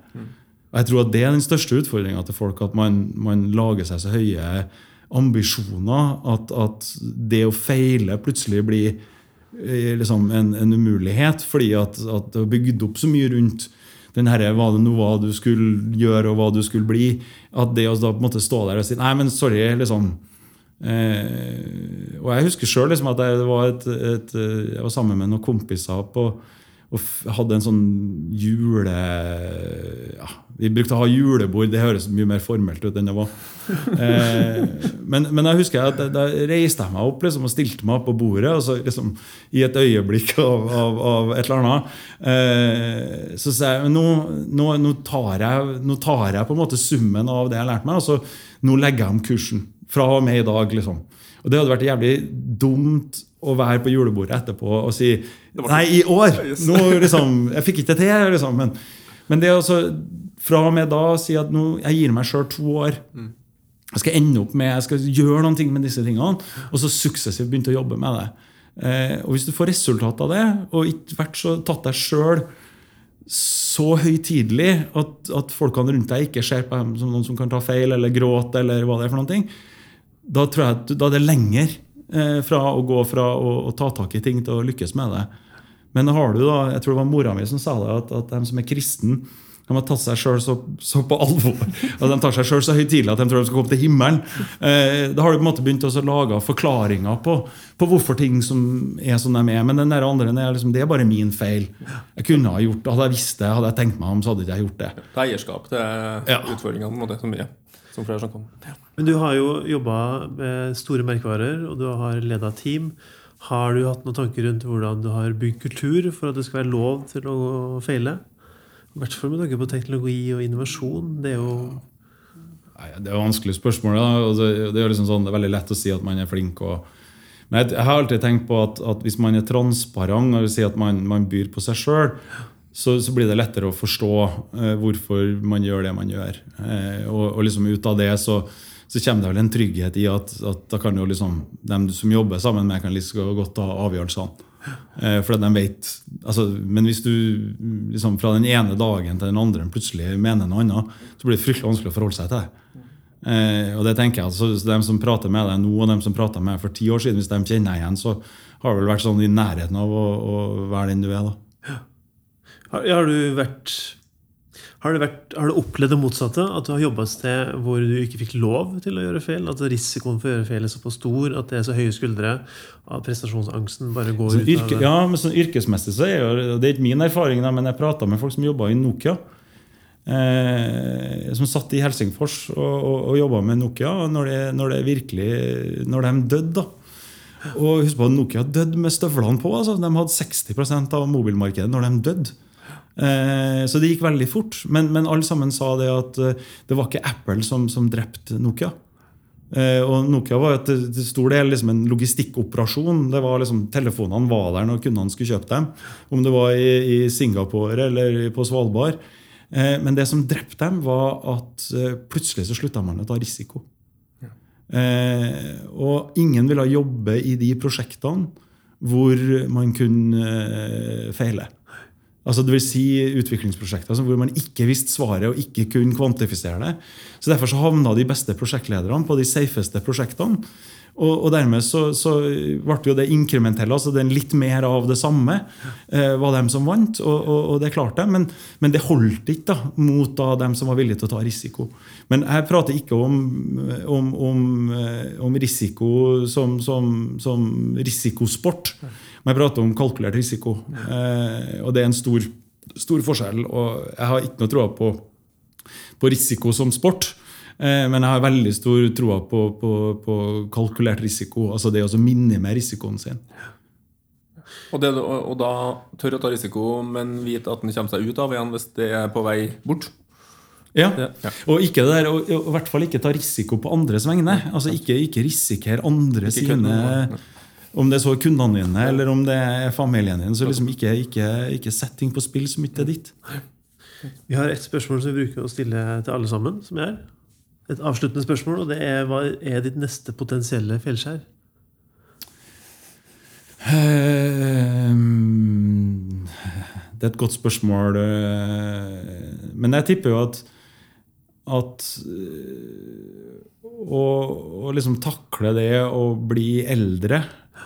Og jeg tror at Det er den største utfordringa til folk, at man, man lager seg så høye ambisjoner. At, at det å feile plutselig blir eh, liksom en, en umulighet. Fordi at, at det er bygd opp så mye rundt den herre, hva det nå var du skulle gjøre, og hva du skulle bli. At det å da på en måte stå der og si Nei, men sorry. liksom eh, Og jeg husker sjøl liksom, at jeg var, et, et, jeg var sammen med noen kompiser på og hadde en sånn jule... Ja, vi brukte å ha julebord. Det høres mye mer formelt ut enn det var. Eh, men, men, jeg husker at da reiste jeg meg opp liksom, og stilte meg opp på bordet. og så liksom, I et øyeblikk av, av, av et eller annet. Eh, så sa jeg nå, nå, nå, tar jeg, nå tar jeg på en måte summen av det jeg lærte meg, og så nå legger jeg om kursen. Fra og med i dag. liksom. Og det hadde vært jævlig dumt å være på julebordet etterpå og si Nei, i år! Nå, liksom, jeg fikk ikke det til. Liksom. Men, men det altså, fra og med da å si at nå, jeg gir meg sjøl to år. Mm. Jeg skal ende opp med, jeg skal gjøre noen ting med disse tingene. Og så suksessivt begynte å jobbe med det. Eh, og Hvis du får resultat av det, og ikke vært så tatt deg sjøl så høytidelig at, at folkene rundt deg ikke ser på dem som noen som kan ta feil eller gråte, eller hva det er for noen ting, da tror jeg at da er det lenger fra å gå fra å, å, ta tak i ting til å lykkes med det. Men har du da, jeg tror det var mora mi som sa det, at, at de som er kristen, de har tatt seg sjøl så, så, på alvor. *laughs* At de tar seg sjøl så høytidelig at de tror de skal komme til himmelen. Eh, da har du på en måte begynt å lage forklaringer på, på, hvorfor ting som er som de er. Men den der andre er liksom, det er bare min feil. Jeg kunne ha gjort det. Hadde jeg visst det, hadde jeg tenkt meg om, så hadde jeg ikke gjort det. Det er eierskap til ja. utfordringene som. Som flere som kommer Ja. Men du har jo jobba med store merkevarer, og du har leda team. Har du hatt noen tanker rundt hvordan du har bygd kultur for at det skal være lov til å feile? I hvert fall med tanke på teknologi og innovasjon. Det er jo Nei, Det er jo vanskelige spørsmål. Det, det, er liksom sånn, det er veldig lett å si at man er flink. Og, men jeg, har alltid tenkt på at, at hvis man er transparent, og si at man, man byr på seg sjøl, så, så, blir det lettere å forstå eh, hvorfor man gjør det man gjør. Eh, og, og, liksom ut av det så, så, kommer det vel en trygghet i at, at da kan jo liksom, de som jobber sammen med, kan liksom godt ta avgjørelsene. Eh, for de vet, altså, men hvis du liksom, fra den ene dagen til den andre plutselig mener noe annet, så blir det fryktelig vanskelig å forholde seg til det. Eh, og det tenker jeg, altså, De som prater med deg nå, og de som prater med deg for ti år siden, hvis de kjenner deg igjen, så har det vel vært sånn i nærheten av å, å være den du er. da. Har, har du vært har du, vært, har du, opplevd det motsatte? At du har jobba et sted hvor du ikke fikk lov til å gjøre feil? At risikoen for å gjøre feil er såpass stor at det er så høye skuldre at prestasjonsangsten bare går sånn, ut yrke, av det? Ja, men sånn yrkesmessig så er jo, det er ikke min erfaring, da, men jeg prata med folk som jobba i Nokia. Eh, som satt i Helsingfors og, og, og jobba med Nokia. Når, det, når, det virkelig, når de døde, da. Og husk på at Nokia døde med støvlene på. Altså. De hadde 60% av mobilmarkedet når de døde. Eh, så det gikk veldig fort. Men, men, alle sammen sa det at eh, det var ikke Apple som, som drepte Nokia. Eh, og Nokia var til stor del liksom en logistikkoperasjon. Det var liksom, Telefonene var der når kundene skulle kjøpe dem. Om det var i, i Singapore eller på Svalbard. Men det som drepte dem, var at plutselig så slutta man å ta risiko. Ja. og ingen ville jobbe i de prosjektene hvor man kunne feile. Altså det vil si utviklingsprosjekter altså hvor man ikke visste svaret og ikke kunne kvantifisere det. Så Derfor så havna de beste prosjektlederne på de safeste prosjektene. Og, og dermed så, så, ble jo det inkrementelle, altså den litt mer av det samme, eh, var dem som vant. Og, og, og det klarte de, men, men, det holdt ikke da, mot da, dem som var villige til å ta risiko. Men jeg prater ikke om, om, om, eh, om risiko som, som, som risikosport. Men jeg prater om kalkulert risiko. Eh, og det er en stor, stor, forskjell. Og jeg har ikke noe tro på, på risiko som sport. Eh, men jeg har veldig stor tro på, på, på, kalkulert risiko. Altså det å minimere risikoen sin. Og, det, og, da tør å ta risiko, men vite at den kommer seg ut av igjen hvis det er på vei bort? Ja. ja. Og, ikke det der, og, og, i hvert fall ikke ta risiko på andres vegne. Altså Ikke, ikke risikere andre ikke sine om det er så kundene dine eller om det er familien din. Så liksom ikke, ikke, ikke sett ting på spill så mye er ditt. Vi har et spørsmål som vi bruker å stille til alle sammen. som er Et avsluttende spørsmål. og det er Hva er ditt neste potensielle fjellskjær? Ehm, det er et godt spørsmål. Eh, men jeg tipper jo at, at å, å liksom takle det å bli eldre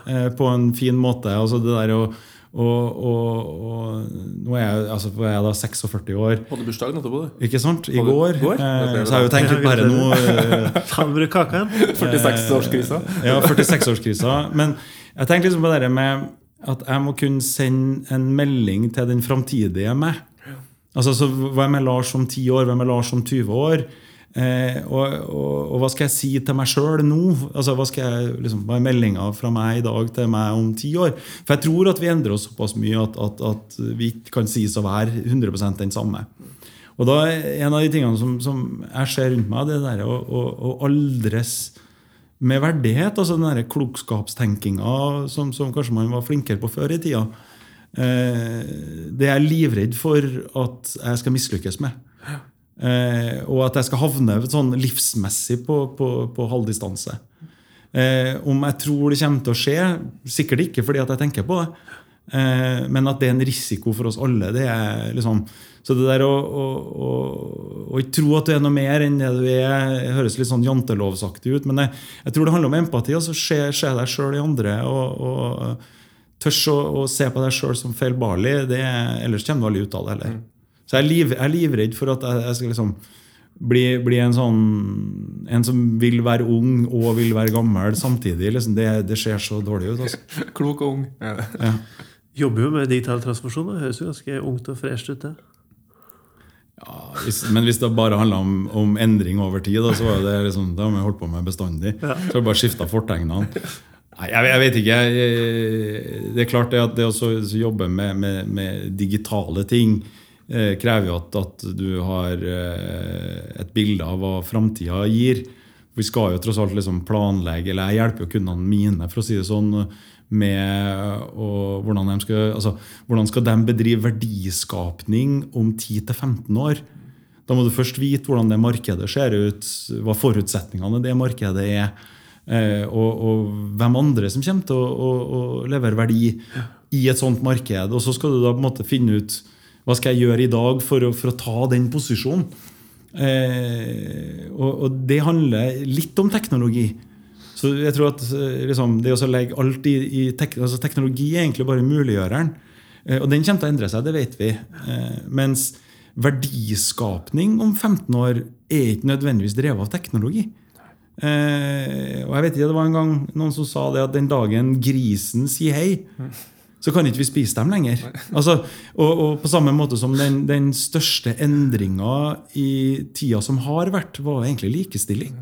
eh, på en fin måte. Altså det der å og, og, og nå er jeg, altså, er da 46 år. Hadde bursdag nettopp? Ikke sant? I går. går? Eh, så har jeg jo tenkt litt bare nå eh, Ta med kaka 46-årskrisa. Ja, 46-årskrisa. Men jeg tenker liksom på det med at jeg må kunne sende en melding til den framtidige meg. Altså, så Hvem er Lars om 10 år? Hvem er Lars om 20 år? Eh, og, og, og hva skal jeg si til meg sjøl nå? Altså, hva, skal jeg, liksom, hva er meldinga fra meg i dag til meg om ti år? For jeg tror at vi endrer oss såpass mye at, at, at vi ikke kan sies å være 100 den samme. Og da er En av de tingene som, som jeg ser rundt meg, det der å, å, å aldres med verdighet. altså Den klokskapstenkinga som, som kanskje man var flinkere på før i tida. Eh, det er jeg livredd for at jeg skal mislykkes med. Eh, og at jeg skal havne sånn livsmessig på, på, på halvdistanse. Eh, om jeg tror det kommer til å skje, sikkert ikke fordi at jeg tenker på det. Eh, men at det er en risiko for oss alle. det er liksom Så det der å, å, å, å tro at du er noe mer enn det du er, høres litt sånn jantelovsaktig ut. Men jeg, jeg tror det handler om empati. altså Se, se deg sjøl i andre. og, og tørs å, se på deg sjøl som feilbarlig. Ellers kommer du aldri ut av det heller. Så jeg er, liv, jeg er livredd for at jeg, jeg skal liksom bli, bli en sånn En som vil være ung og vil være gammel samtidig. Liksom, det, det ser så dårlig ut. Altså. *laughs* Klok og ung. Ja. Ja. Jobber jo med digital transformasjon. Det høres jo ganske ungt og fresht ut. det. Ja, hvis, men hvis det bare handla om, om endring over tid, da, så var det liksom, det har vi holdt på med bestandig. Så har vi bare skifta fortegnene. Nei, jeg, jeg vet ikke. Jeg, det er klart det at det å jobbe med, med, med digitale ting eh, krever jo at, at du har eh, et bilde av hva framtida gir. Vi skal jo tross alt liksom planlegge, eller jeg hjelper jo kundene mine for å si det sånn, med og hvordan, de skal, altså, hvordan skal de bedrive verdiskapning om 10-15 år? Da må du først vite hvordan det markedet ser ut, hva forutsetningene det markedet er, eh, og, og hvem andre som kommer til å, å, å levere verdi i et sånt marked. Og så skal du da på en måte finne ut hva skal jeg gjøre i dag for å, for å ta den posisjonen. Eh, og, og det handler litt om teknologi. Så jeg tror at eh, liksom, det å legge alt i, i tek, altså Teknologi er egentlig bare muliggjøreren. Eh, og den kommer til å endre seg, det vet vi. Eh, mens verdiskapning om 15 år er ikke nødvendigvis drevet av teknologi. Eh, og jeg vet ikke, Det var en gang noen som sa det at den dagen grisen sier hei, så kan ikke vi spise dem lenger. *laughs* Altså, og, og på samme måte som den, den største endringa i tida som har vært, var egentlig likestilling.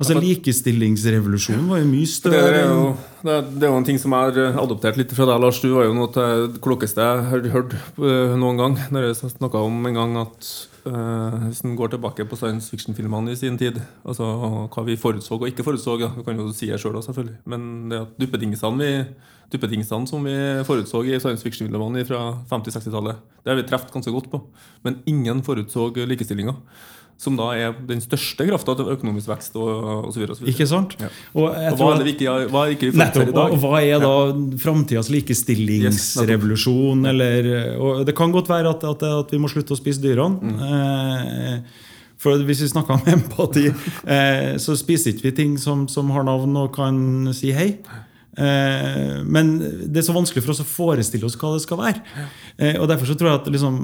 Altså Likestillingsrevolusjonen var jo mye Det større. er jo det er, det er jo en ting som jeg har adoptert litt fra deg, Lars. Du var jo noe av det klokeste jeg har hørt eh, noen gang. Når jeg snakka om en gang at hvis en går tilbake på science fiction-filmene i sin tid, altså hva vi forutså og ikke forutså, ja, du kan jo si det sjøl selv, selvfølgelig, men det at vi, duppedingsene som vi forutså i science fiction-filmene fra 50-60-tallet, det har vi truffet ganske godt på. Men ingen forutså likestillinga. Som da er den største krafta til økonomisk vekst osv. Ikke sant? Ja. Og Og hva er det viktige, hva er ikke vi Nettopp. i dag? Og hva er da framtidas likestillingsrevolusjon? eller, og det kan godt være at, at, at vi må slutte å spise dyrene. Eh, for hvis vi snakker om *laughs* empati, eh, så spiser ikke vi ting som, som har navn og kan si hei. Eh, men det er så vanskelig for oss å forestille oss hva det skal være. Eh, og Derfor så tror jeg at liksom,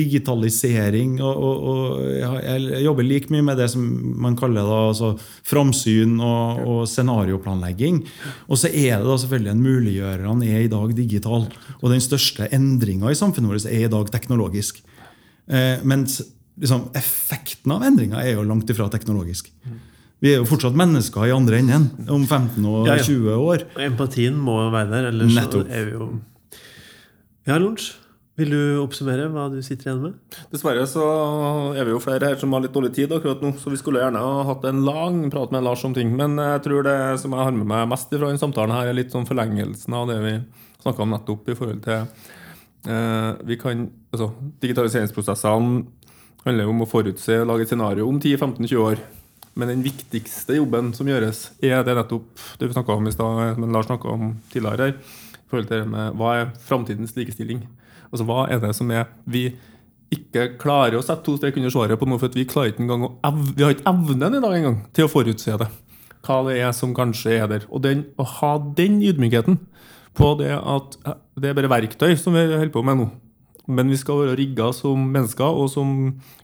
digitalisering og, og, og Jeg jobber like mye med det som man kaller da, altså, framsyn og, og scenarioplanlegging. Og så er det da selvfølgelig en muliggjører. Han er i dag digital. Og den største endringa i samfunnet vårt er i dag teknologisk. Eh, mens liksom, effekten av endringa er jo langt ifra teknologisk. Vi er jo fortsatt mennesker i andre enden om 15 og Ja, ja. 20 år. Og empatien må være der, ellers så Nettopp. er vi jo Ja, Lunsj, vil du oppsummere hva du sitter igjen med? Dessverre så er vi jo flere her som har litt dårlig tid akkurat nå, så vi skulle gjerne ha hatt en lang prat med Lars om ting. Men jeg tror det som jeg har med meg mest fra denne samtalen, her er litt sånn forlengelsen av det vi snakka om nettopp i forhold til eh, vi kan, altså, Digitaliseringsprosessene handler jo om å forutse og lage et scenario om 10-15-20 år. Men den viktigste jobben som gjøres, er det nettopp det vi snakka om i stad, men Lars snakka om tidligere her, i forhold til det med hva er framtidens likestilling? Altså hva er det som er vi ikke klarer å sette to strek under svaret på noe, for vi klarer ikke engang å ev Vi har ikke evnen i dag engang til å forutse det. Hva det er som kanskje er der. Og den, å ha den ydmykheten på det at eh, det er bare verktøy som vi holder på med nå. Men vi skal være rigga som mennesker og som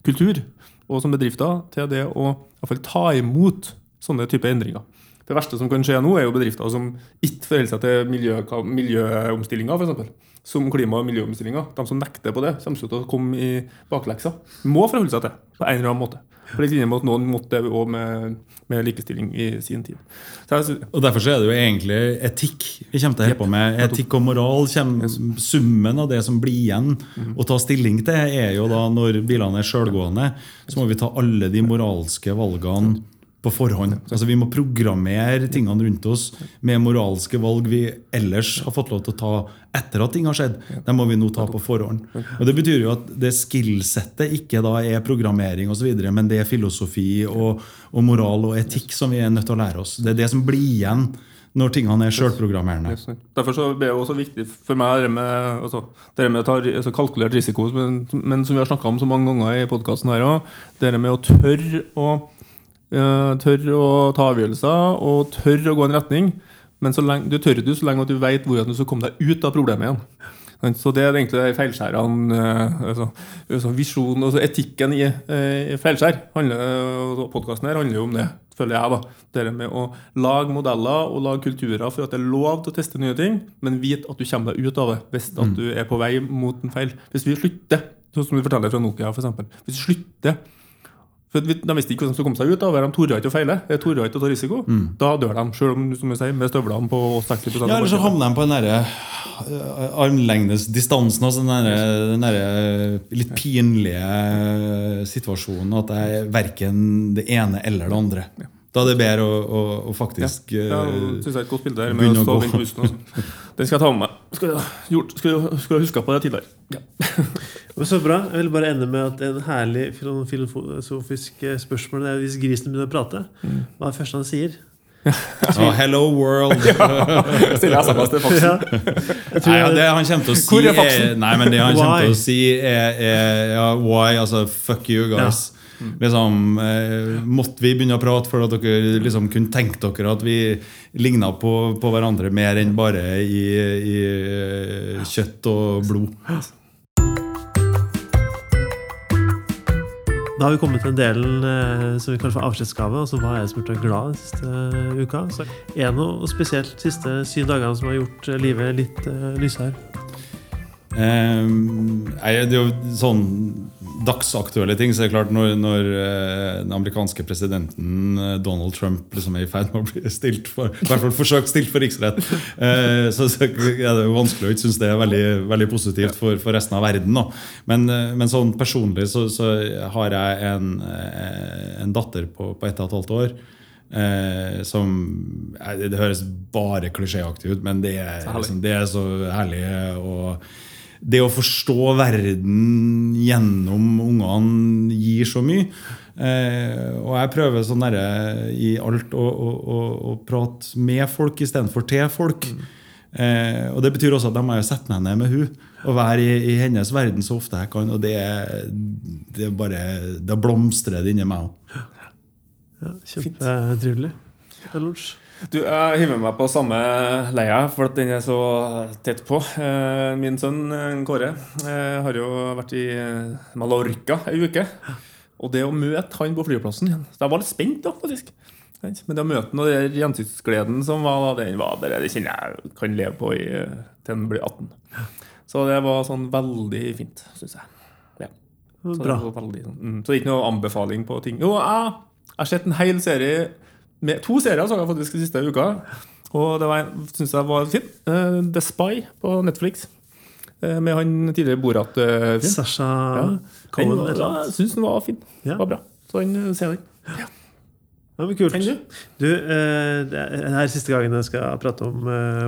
kultur og som bedrifter til det å i hvert fall ta imot sånne typer endringer. Det verste som kan skje nå, er jo bedrifter som ikke forholder seg til miljø, miljøomstillinga, f.eks. Som klima- og miljøomstillinga. De som nekter på det, kommer til å komme i bakleksa. Må forholde seg til på en eller annen måte. På litt linje med at noen måtte det òg med, med, likestilling i sin tid. Jeg, og Derfor så er det jo egentlig etikk vi kommer til å holde på med. Etikk og moral Summen av det som blir igjen å ta stilling til, er jo da når bilene er sjølgående, så må vi ta alle de moralske valgene på forhånd. Altså Vi må programmere tingene rundt oss med moralske valg vi ellers har fått lov til å ta etter at ting har skjedd. Det må vi nå ta på forhånd. Og Det betyr jo at det skillsettet ikke da er programmering osv., men det er filosofi og, og, moral og etikk som vi er nødt til å lære oss. Det er det som blir igjen når tingene er sjølprogrammerende. Derfor så er det også viktig for meg det med, altså, det med å ta altså, kalkulert risiko, men, men, som vi har snakka om så mange ganger i podkasten her òg, det med å tørre å tør å ta avgjørelser og tør å gå en retning. Men lenge, du tør du så lenge at du vet hvordan du skal komme deg ut av problemet igjen. Så det er egentlig feilskjærene eh, altså, altså Visjonen, altså etikken i, eh, i feilskjær. Altså, Podkasten her handler jo om det, føler jeg. da Det med å lage modeller og lage kulturer for at det er lov til å teste nye ting, men vite at du kommer deg ut av det hvis at mm. du er på vei mot en feil. Hvis vi slutter, sånn som du forteller fra Nokia, for eksempel, hvis vi slutter De visste ikke hvordan de skulle komme seg ut. Da. De torde ikke å feile. De torde ikke å ta risiko. Mm. Da dør de, selv om som jeg sier, med støvlene på 60 Ja, Eller så havner de på den derre uh, armlengdes. Altså den derre der eh, litt pinlige situasjonen at det er verken det ene eller det andre. Ja. Da er det bedre å, å, å faktisk ja, ja, synes jeg er et godt bilde her med å stå. Altså. Den skal jeg ta med meg. Skulle jeg huska på det tidligere. Ja. *laughs* så bra. Jeg vil bare ende med at en herlig filosofisk eh, spørsmål det er hvis grisen begynner å prate. Mm. Hva er det første han sier? oh, hello world! *laughs* ja, Stiller SMS til faksen. Ja. Nei, ja, det han kommer til å si, er, nei, men det han kommer til å si er, er ja, why, altså fuck you guys. Liksom, eh, måtte vi begynne å prate for at dere liksom kunne tenke dere at vi ligna på, på hverandre mer enn bare i, i eh, kjøtt og blod? Da har vi kommet til en delen eh, som vi kaller for avskjedsgave. Altså hva er det som har vært deg glad den siste uh, uka? Så er det noe spesielt de siste syv dagene som har gjort livet litt lysere? Um, det er jo sånn dagsaktuelle ting. så er det klart Når, når uh, den amerikanske presidenten uh, Donald Trump liksom er i ferd med å bli stilt for i hvert fall forsøkt stilt for riksrett, uh, så, så, er det jo vanskelig å ikke synes det er veldig, veldig positivt for, for, resten av verden. Men, men, sånn personlig så, så har jeg en, en datter på, på ett og et halvt år. Eh, som Det høres bare klisjéaktig ut, men det er, liksom, det er så herlig. Og det å forstå verden gjennom ungene gir så mye. Eh, og jeg prøver sånn derre i alt å, å, å, å, prate med folk istedenfor til folk. Mm. Eh, og Det betyr også at jeg må sette meg ned med hun og være i, i, hennes verden så ofte jeg kan. Og det, det bare Da blomstrer det inni meg òg. Ja, Kjempetrivelig. Du, Jeg hiver meg på samme leia, for at den er så tett på. Eh, min sønn eh, Kåre eh, har jo vært i Mallorca ei uke. Og det å møte han på flyplassen igjen Jeg var litt spent, da, faktisk. Men det å møte han og den gjensynsgleden som var, den var bare, det kjenner jeg kan leve på i, til han blir 18. Så det var sånn veldig fint, syns jeg. Ja. Så, Bra. Det veldig, sånn, mm, så det er ikke noe anbefaling på ting. Jo, jeg har sett en hel serie med, to serier så jeg faktisk de siste uka. Og det syns jeg var fint. Uh, The Spy på Netflix. Uh, med han tidligere Borat-film. Uh, Sasha ja. Cohen. Jeg syns den var fin. Ja. Var bra. Så den uh, ser den. Ja. Det var kult. Du, du det er siste gangen jeg skal prate om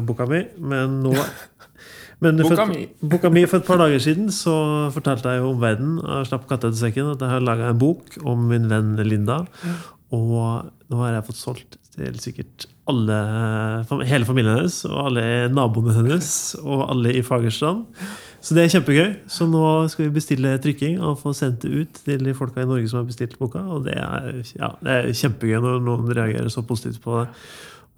boka mi, men nå *laughs* men boka, for, mi. boka mi For et par dager siden så fortalte jeg jo omverdenen slapp katta til sekken at jeg har laga en bok om min venn Linda. Og nå har jeg fått solgt til sikkert alle, hele familien hennes og alle naboene hennes og alle i Fagerstrand. Så det er kjempegøy. Så nå skal vi bestille trykking og få sendt det ut til de folka i Norge som har bestilt boka. Og det er, ja, det er kjempegøy når noen reagerer så positivt på det.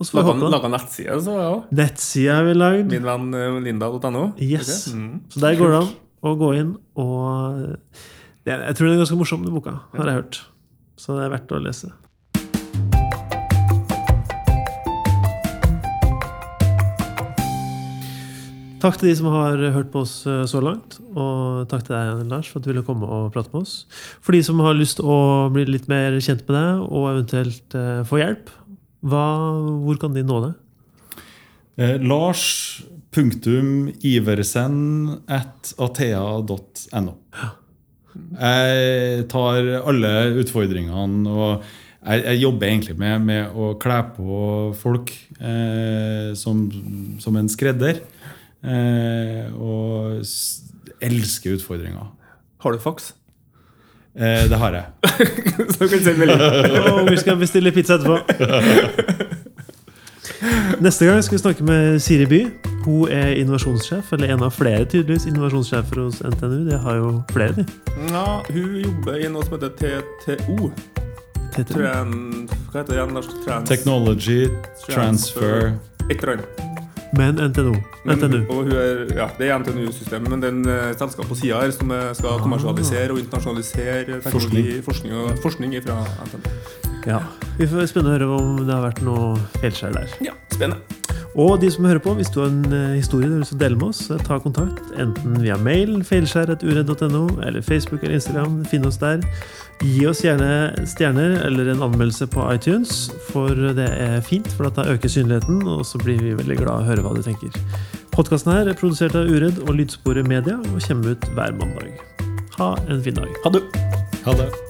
Laga nettside, så ja. Nettside har vi lagd. Min venn eh, linda.no. Yes. Okay. Mm. Så der går det an å gå inn og Jeg tror den er ganske morsom, den boka. Har jeg hørt. Så det er verdt å lese. Takk til de som har hørt på oss eh, så langt. Og takk til deg, Lars, for at du ville komme og prate med oss. For de som har lyst å bli litt mer kjent med deg, og eventuelt eh, få hjelp, hva, hvor kan de nå deg? Eh, Lars punktum Iversen at athea.no. Jeg tar alle utfordringene og jeg, jeg jobber egentlig med, med å kle på folk eh, som, som en skredder. Eh, og elsker utfordringer. Har du faks? Eh, det har jeg. *laughs* så du kan sende melding. Og vi skal bestille pizza etterpå. Neste gang skal vi snakke med Siri By. Hun er innovasjonssjef, eller en av flere tydeligvis innovasjonssjefer hos NTNU. Det har jo flere, de. Ja, hun jobber i noe som heter TTO. Tren, Hva heter det igjen? Norsk Trans... Technology transfer Et eller annet. Men NTNU. Men, NTNU. er, ja, det er NTNU-systemet, men det er en eh, selskap på sida her som skal skal kommersialisere og internasjonalisere forskning, forskning, og, forskning fra NTNU. Ja. Vi får spennende å høre om det har vært noe feilskjær der. Ja, spennende. Og de som hører på, hvis du har en eh, historie du å dele med oss, ta kontakt. Enten via mail, feilskjær.uredd.no, eller Facebook eller Instagram. Finn oss der. Gi oss gjerne stjerner eller en anmeldelse på iTunes, for det er fint, for da øker synligheten, og så blir vi veldig glad å høre hva du tenker. Podkasten her er produsert av Uredd og Lydsporet Media og kommer ut hver mandag. Ha en fin dag. Ha det. Ha det.